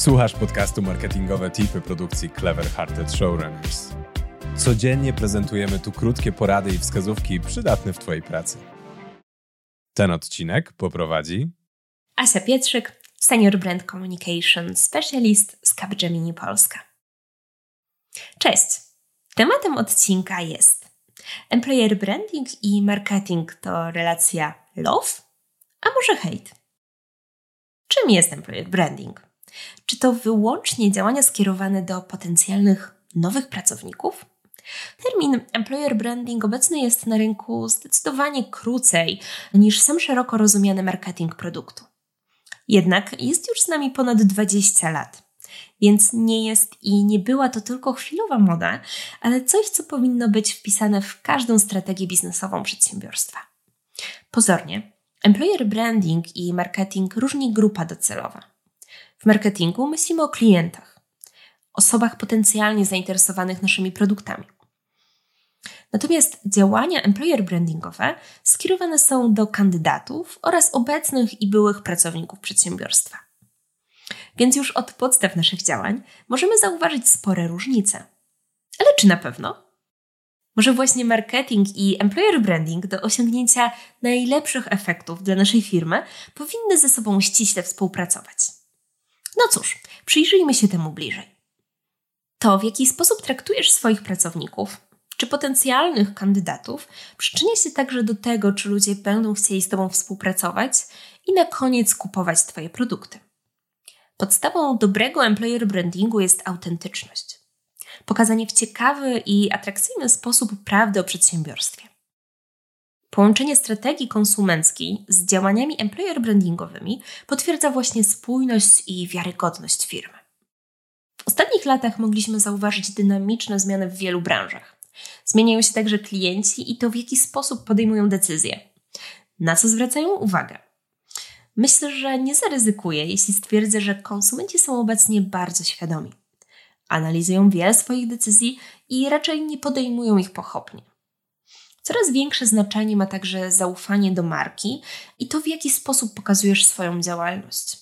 Słuchasz podcastu marketingowe tipy produkcji Clever Hearted Showrunners. Codziennie prezentujemy tu krótkie porady i wskazówki przydatne w Twojej pracy. Ten odcinek poprowadzi Asia Pietrzyk, Senior Brand Communication Specialist z Capgemini Polska. Cześć! Tematem odcinka jest Employer Branding i marketing to relacja love, a może hate? Czym jest employer branding? Czy to wyłącznie działania skierowane do potencjalnych nowych pracowników? Termin employer branding obecny jest na rynku zdecydowanie krócej niż sam szeroko rozumiany marketing produktu. Jednak jest już z nami ponad 20 lat. Więc nie jest i nie była to tylko chwilowa moda, ale coś, co powinno być wpisane w każdą strategię biznesową przedsiębiorstwa. Pozornie, employer branding i marketing różni grupa docelowa. W marketingu myślimy o klientach, osobach potencjalnie zainteresowanych naszymi produktami. Natomiast działania employer brandingowe skierowane są do kandydatów oraz obecnych i byłych pracowników przedsiębiorstwa. Więc już od podstaw naszych działań możemy zauważyć spore różnice. Ale czy na pewno? Może właśnie marketing i employer branding do osiągnięcia najlepszych efektów dla naszej firmy powinny ze sobą ściśle współpracować. No cóż, przyjrzyjmy się temu bliżej. To, w jaki sposób traktujesz swoich pracowników czy potencjalnych kandydatów, przyczynia się także do tego, czy ludzie będą chcieli z Tobą współpracować i na koniec kupować Twoje produkty. Podstawą dobrego employer brandingu jest autentyczność. Pokazanie w ciekawy i atrakcyjny sposób prawdy o przedsiębiorstwie. Połączenie strategii konsumenckiej z działaniami employer brandingowymi potwierdza właśnie spójność i wiarygodność firmy. W ostatnich latach mogliśmy zauważyć dynamiczne zmiany w wielu branżach. Zmieniają się także klienci i to, w jaki sposób podejmują decyzje. Na co zwracają uwagę? Myślę, że nie zaryzykuję, jeśli stwierdzę, że konsumenci są obecnie bardzo świadomi. Analizują wiele swoich decyzji i raczej nie podejmują ich pochopnie. Coraz większe znaczenie ma także zaufanie do marki i to, w jaki sposób pokazujesz swoją działalność.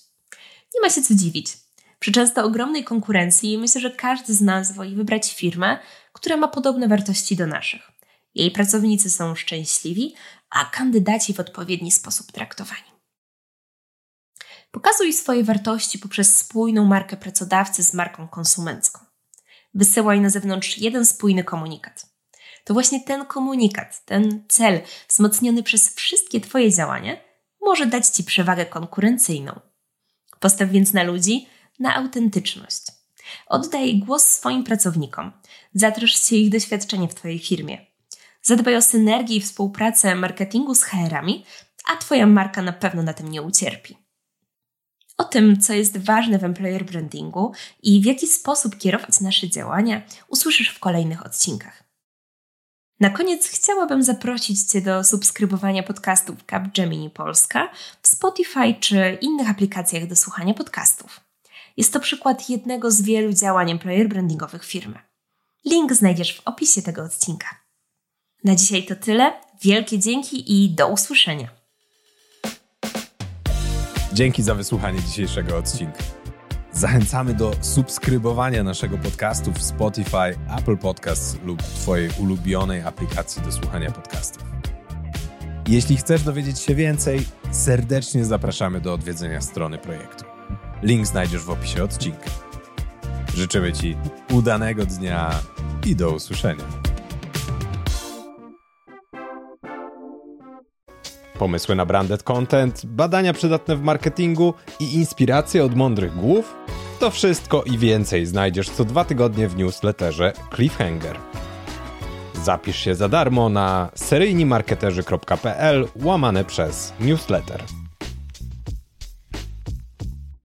Nie ma się co dziwić. Przy często ogromnej konkurencji myślę, że każdy z nas woli wybrać firmę, która ma podobne wartości do naszych. Jej pracownicy są szczęśliwi, a kandydaci w odpowiedni sposób traktowani. Pokazuj swoje wartości poprzez spójną markę pracodawcy z marką konsumencką. Wysyłaj na zewnątrz jeden spójny komunikat to właśnie ten komunikat, ten cel wzmocniony przez wszystkie Twoje działania może dać Ci przewagę konkurencyjną. Postaw więc na ludzi, na autentyczność. Oddaj głos swoim pracownikom. Zatrosz się ich doświadczenie w Twojej firmie. Zadbaj o synergię i współpracę marketingu z HR-ami, a Twoja marka na pewno na tym nie ucierpi. O tym, co jest ważne w employer brandingu i w jaki sposób kierować nasze działania, usłyszysz w kolejnych odcinkach. Na koniec chciałabym zaprosić Cię do subskrybowania podcastów Capgemini Polska w Spotify czy innych aplikacjach do słuchania podcastów. Jest to przykład jednego z wielu działań employer brandingowych firmy. Link znajdziesz w opisie tego odcinka. Na dzisiaj to tyle. Wielkie dzięki i do usłyszenia. Dzięki za wysłuchanie dzisiejszego odcinka. Zachęcamy do subskrybowania naszego podcastu w Spotify, Apple Podcasts lub Twojej ulubionej aplikacji do słuchania podcastów. Jeśli chcesz dowiedzieć się więcej, serdecznie zapraszamy do odwiedzenia strony projektu. Link znajdziesz w opisie odcinka. Życzymy Ci udanego dnia i do usłyszenia. Pomysły na branded content, badania przydatne w marketingu i inspiracje od mądrych głów? To wszystko i więcej znajdziesz co dwa tygodnie w newsletterze Cliffhanger. Zapisz się za darmo na seryjnimarketerzy.pl łamane przez newsletter.